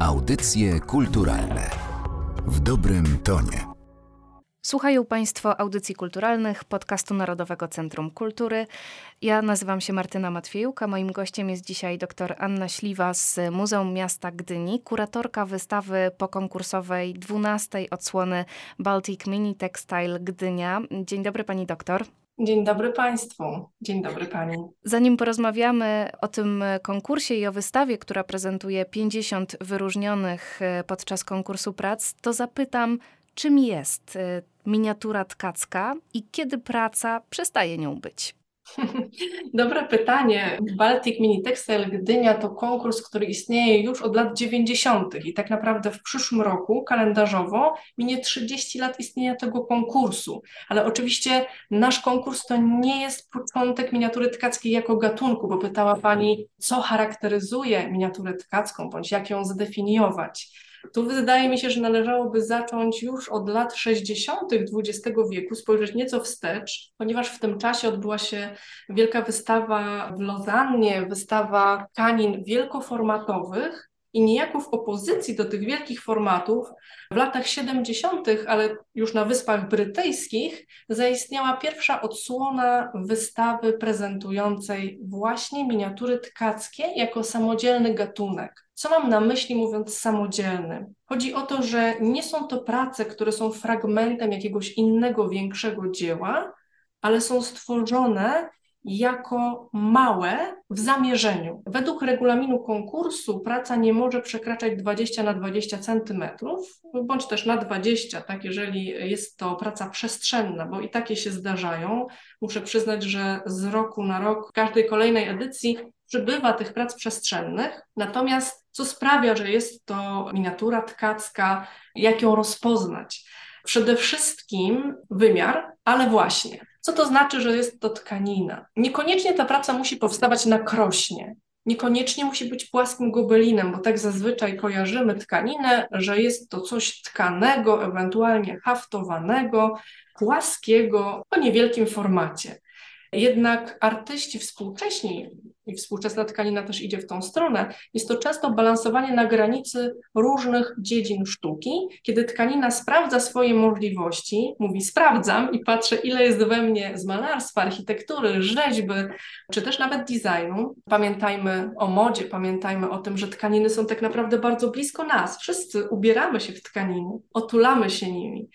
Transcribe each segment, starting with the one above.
Audycje kulturalne w dobrym tonie. Słuchają Państwo audycji kulturalnych podcastu Narodowego Centrum Kultury. Ja nazywam się Martyna Matwiejuka. Moim gościem jest dzisiaj dr Anna Śliwa z Muzeum Miasta Gdyni, kuratorka wystawy pokonkursowej 12 odsłony Baltic Mini Textile Gdynia. Dzień dobry Pani doktor. Dzień dobry Państwu. Dzień dobry Pani. Zanim porozmawiamy o tym konkursie i o wystawie, która prezentuje 50 wyróżnionych e, podczas konkursu prac, to zapytam, czym jest e, miniatura tkacka i kiedy praca przestaje nią być? Dobre pytanie. Baltic Mini Textile Gdynia to konkurs, który istnieje już od lat 90. i tak naprawdę w przyszłym roku kalendarzowo minie 30 lat istnienia tego konkursu. Ale oczywiście nasz konkurs to nie jest początek miniatury tkackiej jako gatunku, bo pytała Pani, co charakteryzuje miniaturę tkacką, bądź jak ją zdefiniować. Tu wydaje mi się, że należałoby zacząć już od lat 60. XX wieku, spojrzeć nieco wstecz, ponieważ w tym czasie odbyła się wielka wystawa w Lozannie, wystawa tkanin wielkoformatowych, i niejako w opozycji do tych wielkich formatów w latach 70., ale już na Wyspach Brytyjskich, zaistniała pierwsza odsłona wystawy prezentującej właśnie miniatury tkackie jako samodzielny gatunek. Co mam na myśli mówiąc samodzielny? Chodzi o to, że nie są to prace, które są fragmentem jakiegoś innego, większego dzieła, ale są stworzone jako małe w zamierzeniu. Według regulaminu konkursu praca nie może przekraczać 20 na 20 centymetrów, bądź też na 20, tak, jeżeli jest to praca przestrzenna, bo i takie się zdarzają. Muszę przyznać, że z roku na rok w każdej kolejnej edycji przybywa tych prac przestrzennych. Natomiast co sprawia, że jest to miniatura tkacka, jak ją rozpoznać? Przede wszystkim wymiar, ale właśnie co to znaczy, że jest to tkanina? Niekoniecznie ta praca musi powstawać na krośnie. Niekoniecznie musi być płaskim gobelinem, bo tak zazwyczaj kojarzymy tkaninę, że jest to coś tkanego, ewentualnie haftowanego, płaskiego, o niewielkim formacie. Jednak artyści współcześni, i współczesna tkanina też idzie w tą stronę, jest to często balansowanie na granicy różnych dziedzin sztuki, kiedy tkanina sprawdza swoje możliwości, mówi sprawdzam i patrzę, ile jest we mnie z malarstwa, architektury, rzeźby, czy też nawet designu. Pamiętajmy o modzie, pamiętajmy o tym, że tkaniny są tak naprawdę bardzo blisko nas. Wszyscy ubieramy się w tkaniny, otulamy się nimi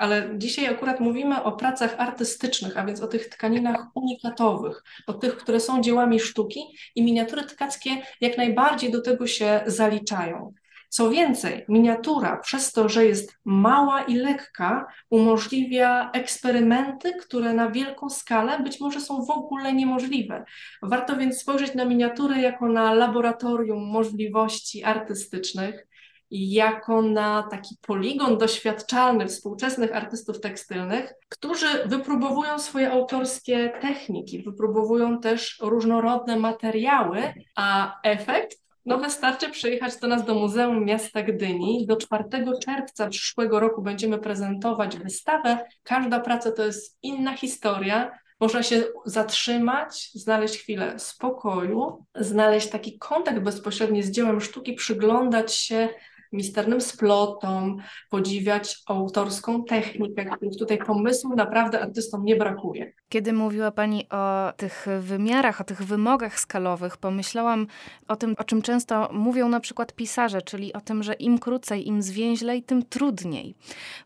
ale dzisiaj akurat mówimy o pracach artystycznych, a więc o tych tkaninach unikatowych, o tych, które są dziełami sztuki i miniatury tkackie jak najbardziej do tego się zaliczają. Co więcej, miniatura, przez to, że jest mała i lekka, umożliwia eksperymenty, które na wielką skalę być może są w ogóle niemożliwe. Warto więc spojrzeć na miniaturę jako na laboratorium możliwości artystycznych, jako na taki poligon doświadczalny współczesnych artystów tekstylnych, którzy wypróbowują swoje autorskie techniki, wypróbowują też różnorodne materiały, a efekt no wystarczy przyjechać do nas do Muzeum Miasta Gdyni. Do 4 czerwca przyszłego roku będziemy prezentować wystawę. Każda praca to jest inna historia. Można się zatrzymać, znaleźć chwilę spokoju, znaleźć taki kontakt bezpośredni z dziełem sztuki, przyglądać się misternym splotom, podziwiać autorską technikę, których tutaj pomysłu naprawdę artystom nie brakuje. Kiedy mówiła Pani o tych wymiarach, o tych wymogach skalowych, pomyślałam o tym, o czym często mówią na przykład pisarze, czyli o tym, że im krócej, im zwięźlej, tym trudniej.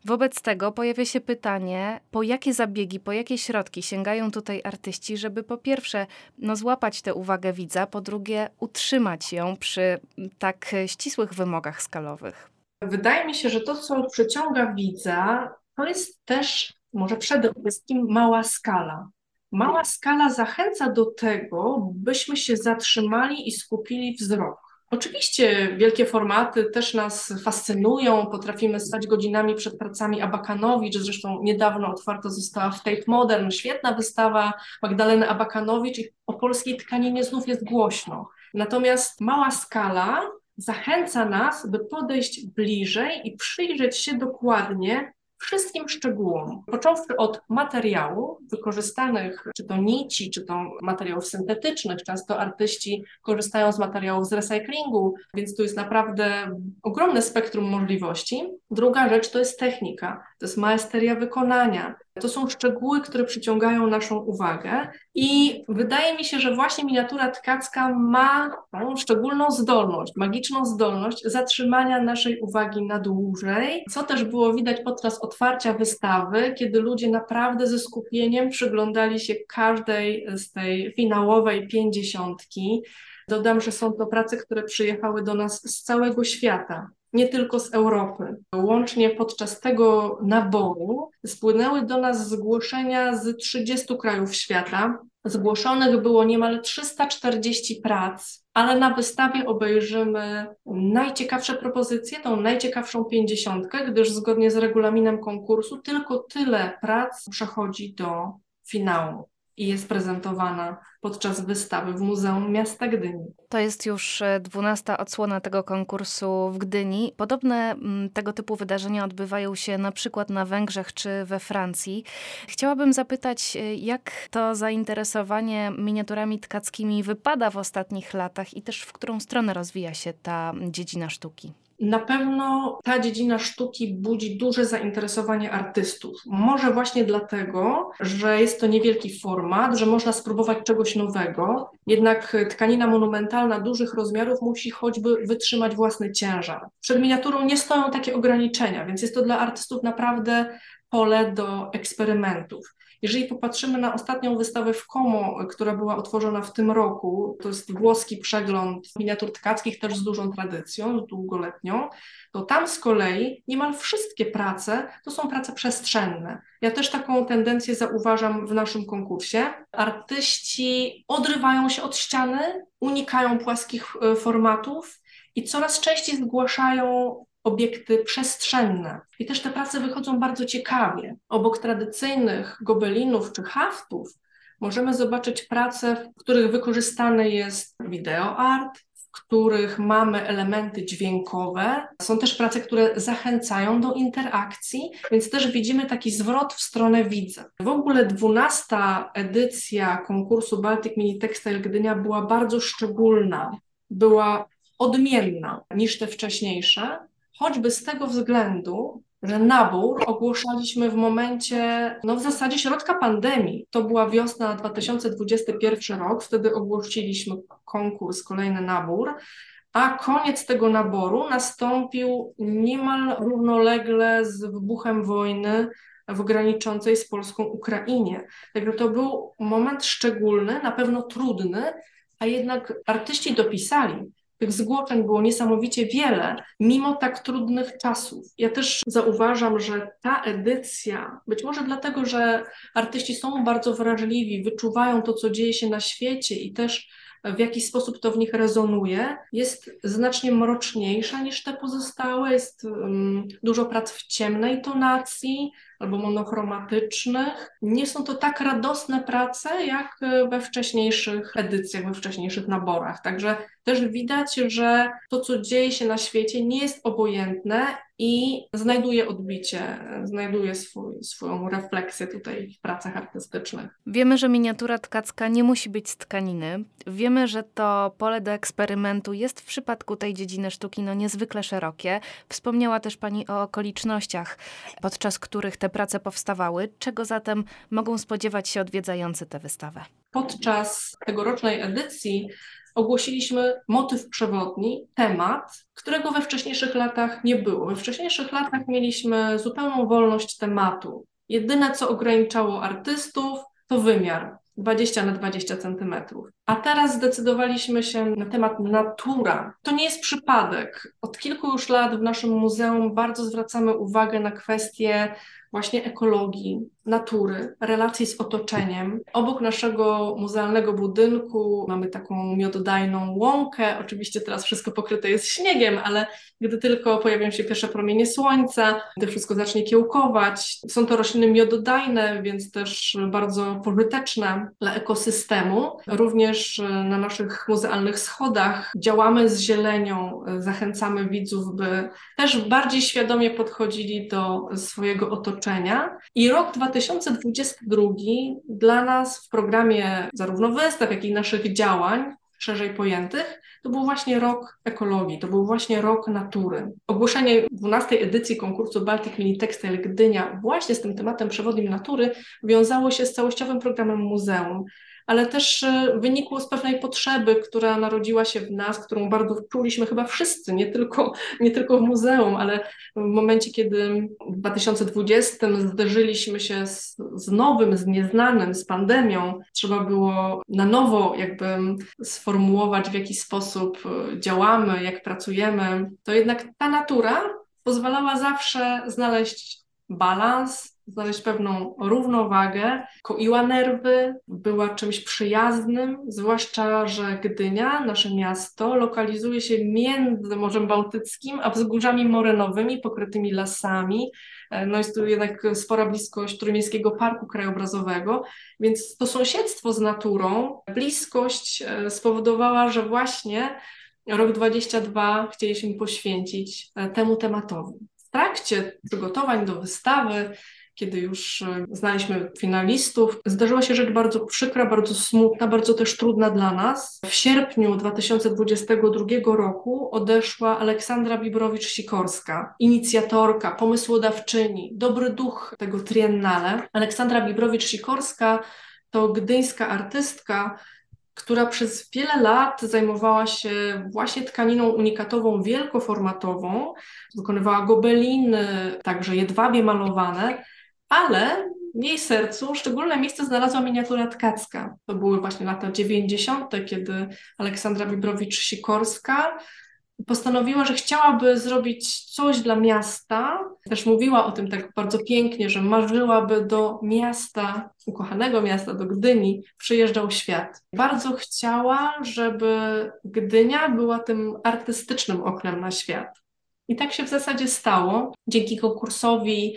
Wobec tego pojawia się pytanie, po jakie zabiegi, po jakie środki sięgają tutaj artyści, żeby po pierwsze no, złapać tę uwagę widza, po drugie utrzymać ją przy tak ścisłych wymogach skalowych. Wydaje mi się, że to, co przyciąga widza, to jest też może przede wszystkim mała skala. Mała skala zachęca do tego, byśmy się zatrzymali i skupili wzrok. Oczywiście wielkie formaty też nas fascynują, potrafimy stać godzinami przed pracami Abakanowicz, zresztą niedawno otwarta została w Tate Modern, świetna wystawa Magdaleny Abakanowicz i o polskiej tkaninie znów jest głośno. Natomiast mała skala zachęca nas, by podejść bliżej i przyjrzeć się dokładnie wszystkim szczegółom, począwszy od materiału wykorzystanych, czy to nici, czy to materiałów syntetycznych, często artyści korzystają z materiałów z recyklingu, więc tu jest naprawdę ogromne spektrum możliwości. Druga rzecz to jest technika, to jest maesteria wykonania, to są szczegóły, które przyciągają naszą uwagę i wydaje mi się, że właśnie miniatura tkacka ma tą szczególną zdolność, magiczną zdolność zatrzymania naszej uwagi na dłużej, co też było widać podczas otwarcia wystawy, kiedy ludzie naprawdę ze skupieniem przyglądali się każdej z tej finałowej pięćdziesiątki. Dodam, że są to prace, które przyjechały do nas z całego świata nie tylko z Europy. Łącznie podczas tego naboru spłynęły do nas zgłoszenia z 30 krajów świata. Zgłoszonych było niemal 340 prac, ale na wystawie obejrzymy najciekawsze propozycje, tą najciekawszą pięćdziesiątkę, gdyż zgodnie z regulaminem konkursu tylko tyle prac przechodzi do finału i jest prezentowana podczas wystawy w Muzeum Miasta Gdyni. To jest już e, dwunasta odsłona tego konkursu w Gdyni. Podobne mm, tego typu wydarzenia odbywają się na przykład na Węgrzech czy we Francji. Chciałabym zapytać, e, jak to zainteresowanie miniaturami tkackimi wypada w ostatnich latach i też w którą stronę rozwija się ta dziedzina sztuki? Na pewno ta dziedzina sztuki budzi duże zainteresowanie artystów. Może właśnie dlatego, że jest to niewielki format, że można spróbować czegoś nowego, jednak tkanina monumentalna dużych rozmiarów musi choćby wytrzymać własny ciężar. Przed miniaturą nie stoją takie ograniczenia, więc jest to dla artystów naprawdę pole do eksperymentów. Jeżeli popatrzymy na ostatnią wystawę w Como, która była otworzona w tym roku, to jest włoski przegląd miniatur tkackich, też z dużą tradycją, długoletnią, to tam z kolei niemal wszystkie prace to są prace przestrzenne. Ja też taką tendencję zauważam w naszym konkursie. Artyści odrywają się od ściany, unikają płaskich e, formatów i coraz częściej zgłaszają obiekty przestrzenne. I też te prace wychodzą bardzo ciekawie. Obok tradycyjnych gobelinów czy haftów możemy zobaczyć prace, w których wykorzystany jest videoart, w których mamy elementy dźwiękowe. Są też prace, które zachęcają do interakcji, więc też widzimy taki zwrot w stronę widza. W ogóle dwunasta edycja konkursu Baltic Mini Textile Gdynia była bardzo szczególna. Była odmienna niż te wcześniejsze, choćby z tego względu, że nabór ogłaszaliśmy w momencie, no w zasadzie środka pandemii. To była wiosna 2021 rok, wtedy ogłosiliśmy konkurs, kolejny nabór, a koniec tego naboru nastąpił niemal równolegle z wybuchem wojny w graniczącej z Polską Ukrainie. Także to był moment szczególny, na pewno trudny, a jednak artyści dopisali, tych zgłoszeń było niesamowicie wiele, mimo tak trudnych czasów. Ja też zauważam, że ta edycja, być może dlatego, że artyści są bardzo wrażliwi, wyczuwają to, co dzieje się na świecie i też w jakiś sposób to w nich rezonuje, jest znacznie mroczniejsza niż te pozostałe. Jest um, dużo prac w ciemnej tonacji albo monochromatycznych. Nie są to tak radosne prace, jak we wcześniejszych edycjach, we wcześniejszych naborach. Także też widać, że to, co dzieje się na świecie, nie jest obojętne i znajduje odbicie, znajduje swój, swoją refleksję tutaj w pracach artystycznych. Wiemy, że miniatura tkacka nie musi być z tkaniny. Wiemy, że to pole do eksperymentu jest w przypadku tej dziedziny sztuki no niezwykle szerokie. Wspomniała też Pani o okolicznościach, podczas których te prace powstawały. Czego zatem mogą spodziewać się odwiedzający tę wystawę? Podczas tegorocznej edycji ogłosiliśmy motyw przewodni, temat, którego we wcześniejszych latach nie było. We wcześniejszych latach mieliśmy zupełną wolność tematu. Jedyne, co ograniczało artystów, to wymiar 20 na 20 centymetrów. A teraz zdecydowaliśmy się na temat natura. To nie jest przypadek. Od kilku już lat w naszym muzeum bardzo zwracamy uwagę na kwestie właśnie ekologii, natury, relacji z otoczeniem. Obok naszego muzealnego budynku mamy taką miododajną łąkę. Oczywiście teraz wszystko pokryte jest śniegiem, ale gdy tylko pojawią się pierwsze promienie słońca, gdy wszystko zacznie kiełkować. Są to rośliny miododajne, więc też bardzo pożyteczne dla ekosystemu. Również na naszych muzealnych schodach działamy z zielenią, zachęcamy widzów, by też bardziej świadomie podchodzili do swojego otoczenia. I rok 2022 dla nas w programie zarówno wystaw, jak i naszych działań szerzej pojętych, to był właśnie rok ekologii, to był właśnie rok natury. Ogłoszenie 12 edycji konkursu Baltic Mini Textile Gdynia właśnie z tym tematem przewodnim natury wiązało się z całościowym programem muzeum ale też e, wynikło z pewnej potrzeby, która narodziła się w nas, którą bardzo czuliśmy chyba wszyscy, nie tylko, nie tylko w muzeum, ale w momencie, kiedy w 2020 zderzyliśmy się z, z nowym, z nieznanym, z pandemią, trzeba było na nowo jakby sformułować, w jaki sposób e, działamy, jak pracujemy, to jednak ta natura pozwalała zawsze znaleźć balans, znaleźć pewną równowagę, koiła nerwy, była czymś przyjaznym, zwłaszcza, że Gdynia, nasze miasto, lokalizuje się między Morzem Bałtyckim a wzgórzami morynowymi pokrytymi lasami. E, no jest tu jednak spora bliskość Trójmiejskiego Parku Krajobrazowego, więc to sąsiedztwo z naturą, bliskość e, spowodowała, że właśnie rok 22 chcieliśmy poświęcić e, temu tematowi. W trakcie przygotowań do wystawy kiedy już e, znaliśmy finalistów, zdarzyła się rzecz bardzo przykra, bardzo smutna, bardzo też trudna dla nas. W sierpniu 2022 roku odeszła Aleksandra Bibrowicz-Sikorska, inicjatorka, pomysłodawczyni, dobry duch tego triennale. Aleksandra Bibrowicz-Sikorska to gdyńska artystka, która przez wiele lat zajmowała się właśnie tkaniną unikatową, wielkoformatową, wykonywała gobeliny, także jedwabie malowane, ale w jej sercu szczególne miejsce znalazła miniatura tkacka. To były właśnie lata 90., kiedy Aleksandra Bibrowicz-Sikorska postanowiła, że chciałaby zrobić coś dla miasta. Też mówiła o tym tak bardzo pięknie, że marzyłaby do miasta, ukochanego miasta, do Gdyni, przyjeżdżał świat. Bardzo chciała, żeby Gdynia była tym artystycznym oknem na świat. I tak się w zasadzie stało. Dzięki konkursowi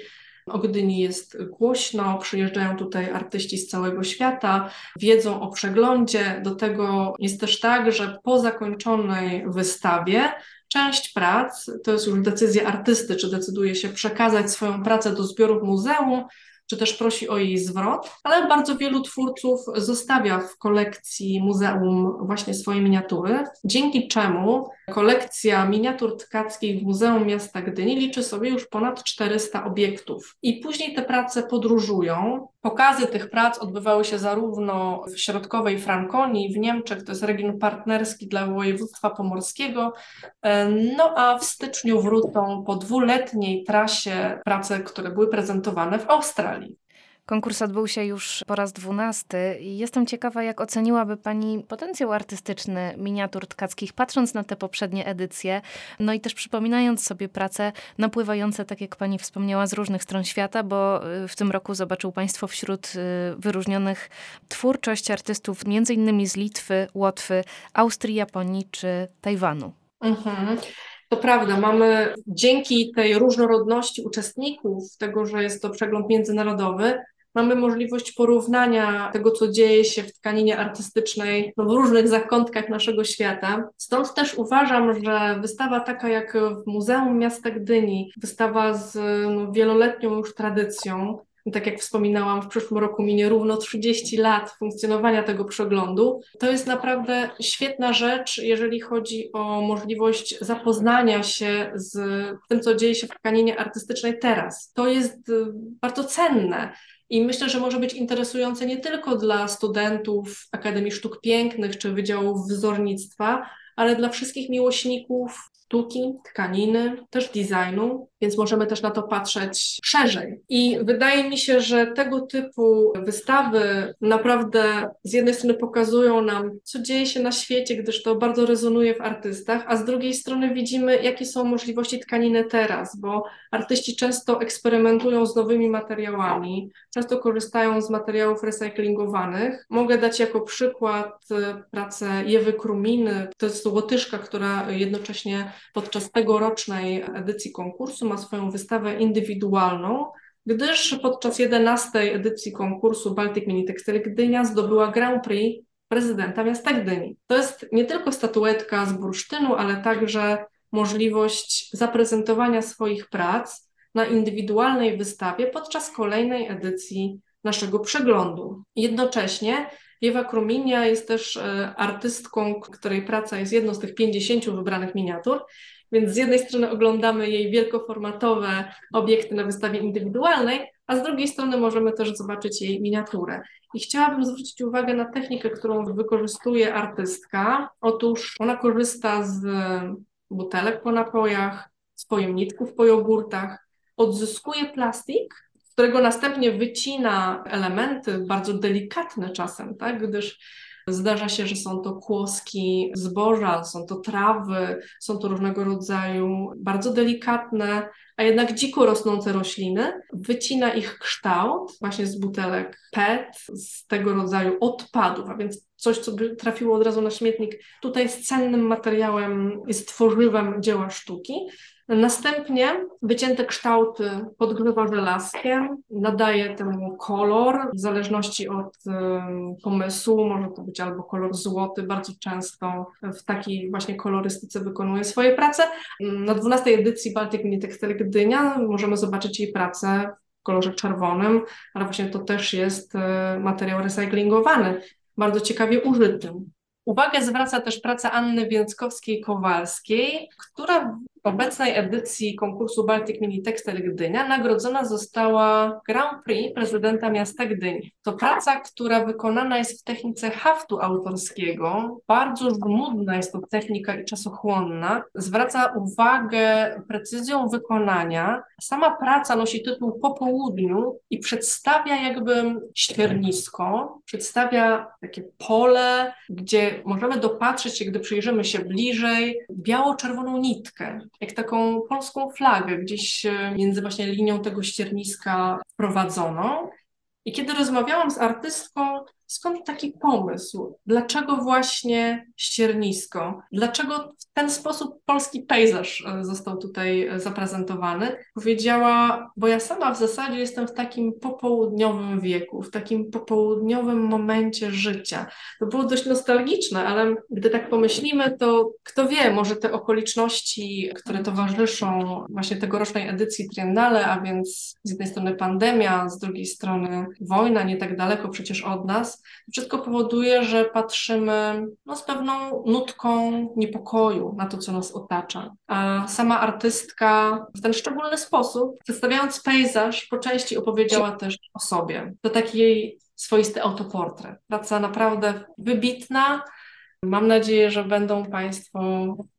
o Gdyni jest głośno, przyjeżdżają tutaj artyści z całego świata, wiedzą o przeglądzie. Do tego jest też tak, że po zakończonej wystawie część prac, to jest już decyzja artysty, czy decyduje się przekazać swoją pracę do zbiorów muzeum, czy też prosi o jej zwrot, ale bardzo wielu twórców zostawia w kolekcji muzeum właśnie swoje miniatury, dzięki czemu kolekcja miniatur tkackich w Muzeum Miasta Gdyni liczy sobie już ponad 400 obiektów. I później te prace podróżują. Pokazy tych prac odbywały się zarówno w środkowej Frankonii, w Niemczech, to jest region partnerski dla województwa pomorskiego, no a w styczniu wrócą po dwuletniej trasie prace, które były prezentowane w Australii. Konkurs odbył się już po raz dwunasty i jestem ciekawa, jak oceniłaby Pani potencjał artystyczny miniatur tkackich, patrząc na te poprzednie edycje, no i też przypominając sobie prace napływające, tak jak Pani wspomniała, z różnych stron świata, bo y, w tym roku zobaczył Państwo wśród y, wyróżnionych twórczość artystów innymi z Litwy, Łotwy, Austrii, Japonii czy Tajwanu. Mhm. To prawda, mamy dzięki tej różnorodności uczestników, tego, że jest to przegląd międzynarodowy, mamy możliwość porównania tego, co dzieje się w tkaninie artystycznej no, w różnych zakątkach naszego świata. Stąd też uważam, że wystawa taka jak w Muzeum Miasta Gdyni, wystawa z no, wieloletnią już tradycją, tak jak wspominałam, w przyszłym roku minie równo 30 lat funkcjonowania tego przeglądu. To jest naprawdę świetna rzecz, jeżeli chodzi o możliwość zapoznania się z tym, co dzieje się w tkaninie artystycznej teraz. To jest y, bardzo cenne. I myślę, że może być interesujące nie tylko dla studentów Akademii Sztuk Pięknych czy Wydziałów Wzornictwa, ale dla wszystkich miłośników sztuki, tkaniny, też designu, więc możemy też na to patrzeć szerzej. I wydaje mi się, że tego typu wystawy naprawdę z jednej strony pokazują nam, co dzieje się na świecie, gdyż to bardzo rezonuje w artystach, a z drugiej strony widzimy, jakie są możliwości tkaniny teraz, bo artyści często eksperymentują z nowymi materiałami, często korzystają z materiałów recyklingowanych. Mogę dać jako przykład e, pracę Jewy Kruminy, to jest Łotyszka, która jednocześnie podczas tegorocznej edycji konkursu ma swoją wystawę indywidualną, gdyż podczas 11 edycji konkursu Baltic Mini Textile Gdynia zdobyła Grand Prix prezydenta miasta Gdyni. To jest nie tylko statuetka z bursztynu, ale także możliwość zaprezentowania swoich prac na indywidualnej wystawie podczas kolejnej edycji naszego przeglądu. Jednocześnie Ewa Kruminia jest też e, artystką, której praca jest jedną z tych 50 wybranych miniatur, więc z jednej strony oglądamy jej wielkoformatowe obiekty na wystawie indywidualnej, a z drugiej strony możemy też zobaczyć jej miniaturę. I chciałabym zwrócić uwagę na technikę, którą wykorzystuje artystka. Otóż ona korzysta z butelek po napojach, z pojemniczków po jogurtach, odzyskuje plastik, którego następnie wycina elementy bardzo delikatne czasem, tak? gdyż Zdarza się, że są to kłoski zboża, są to trawy, są to różnego rodzaju bardzo delikatne, a jednak dziko rosnące rośliny. Wycina ich kształt właśnie z butelek PET, z tego rodzaju odpadów, a więc coś, co by trafiło od razu na śmietnik, tutaj jest cennym materiałem, jest tworzywem dzieła sztuki. Następnie wycięte kształty podgrzewa żelazkiem, nadaje temu kolor, w zależności od pomysłu, może to być albo kolor złoty, bardzo często w takiej właśnie kolorystyce wykonuje swoje prace. Na 12 edycji Baltic Mini Textile Gdynia możemy zobaczyć jej pracę w kolorze czerwonym, ale właśnie to też jest e, materiał recyklingowany, bardzo ciekawie użytym. Uwagę zwraca też praca Anny Więckowskiej-Kowalskiej, która obecnej edycji konkursu Baltic Mini Textile Gdynia nagrodzona została Grand Prix prezydenta miasta Gdyni. To praca, która wykonana jest w technice haftu autorskiego. Bardzo żmudna jest to technika i czasochłonna. Zwraca uwagę precyzją wykonania. Sama praca nosi tytuł Po południu i przedstawia jakby ściernisko, przedstawia takie pole, gdzie możemy dopatrzeć się, gdy przyjrzymy się bliżej, biało-czerwoną nitkę jak taką polską flagę gdzieś e, między właśnie linią tego ścierniska wprowadzono. I kiedy rozmawiałam z artystką, skąd taki pomysł? Dlaczego właśnie ściernisko? Dlaczego w ten sposób polski pejzaż e, został tutaj e, zaprezentowany? Powiedziała, bo ja sama w zasadzie jestem w takim popołudniowym wieku, w takim popołudniowym momencie życia. To było dość nostalgiczne, ale gdy tak pomyślimy, to kto wie, może te okoliczności, które towarzyszą właśnie tegorocznej edycji Triennale, a więc z jednej strony pandemia, z drugiej strony wojna nie tak daleko przecież od nas, wszystko powoduje, że patrzymy no, z pewną nutką niepokoju na to, co nas otacza. A sama artystka w ten szczególny sposób, przedstawiając pejzaż, po części opowiedziała też o sobie. To taki jej swoisty autoportret. Praca naprawdę wybitna. Mam nadzieję, że będą Państwo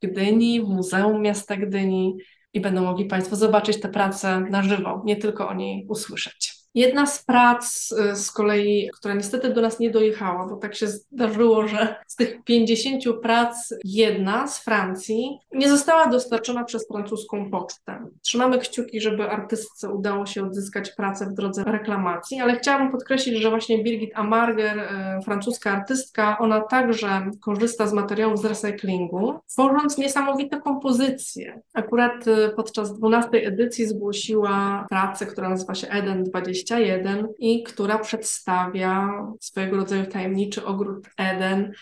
w Gdyni, w Muzeum Miasta Gdyni i będą mogli Państwo zobaczyć tę pracę na żywo, nie tylko o niej usłyszeć. Jedna z prac y, z kolei, która niestety do nas nie dojechała, bo tak się zdarzyło, że z tych 50 prac jedna z Francji nie została dostarczona przez francuską pocztę. Trzymamy kciuki, żeby artystce udało się odzyskać pracę w drodze reklamacji, ale chciałabym podkreślić, że właśnie Birgit Amarger, y, francuska artystka, ona także korzysta z materiałów z recyklingu, tworząc niesamowite kompozycje. Akurat y, podczas 12 edycji zgłosiła pracę, która nazywa się Eden 20 21 i która przedstawia swojego rodzaju tajemniczy ogród Eden,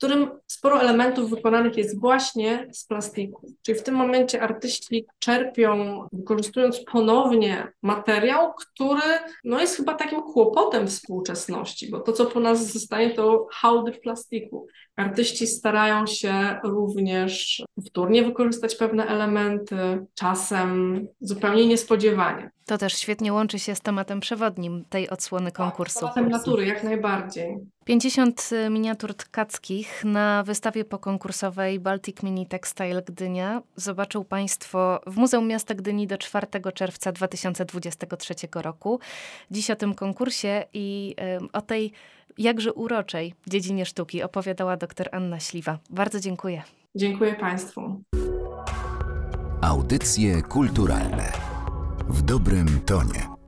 którym sporo elementów wykonanych jest właśnie z plastiku. Czyli w tym momencie artyści czerpią, wykorzystując ponownie materiał, który no, jest chyba takim kłopotem współczesności, bo to, co po nas zostanie, to hałdy w plastiku. Artyści starają się również wtórnie wykorzystać pewne elementy, czasem zupełnie niespodziewanie. To też świetnie łączy się z tematem przewodnim tej odsłony konkursu. Tak, tematem natury, jak najbardziej. 50 miniatur tkackich na wystawie pokonkursowej Baltic Mini Textile Gdynia zobaczył Państwo w Muzeum Miasta Gdyni do 4 czerwca 2023 roku. Dziś o tym konkursie i o tej jakże uroczej dziedzinie sztuki opowiadała dr Anna Śliwa. Bardzo dziękuję. Dziękuję Państwu. Audycje kulturalne w dobrym tonie.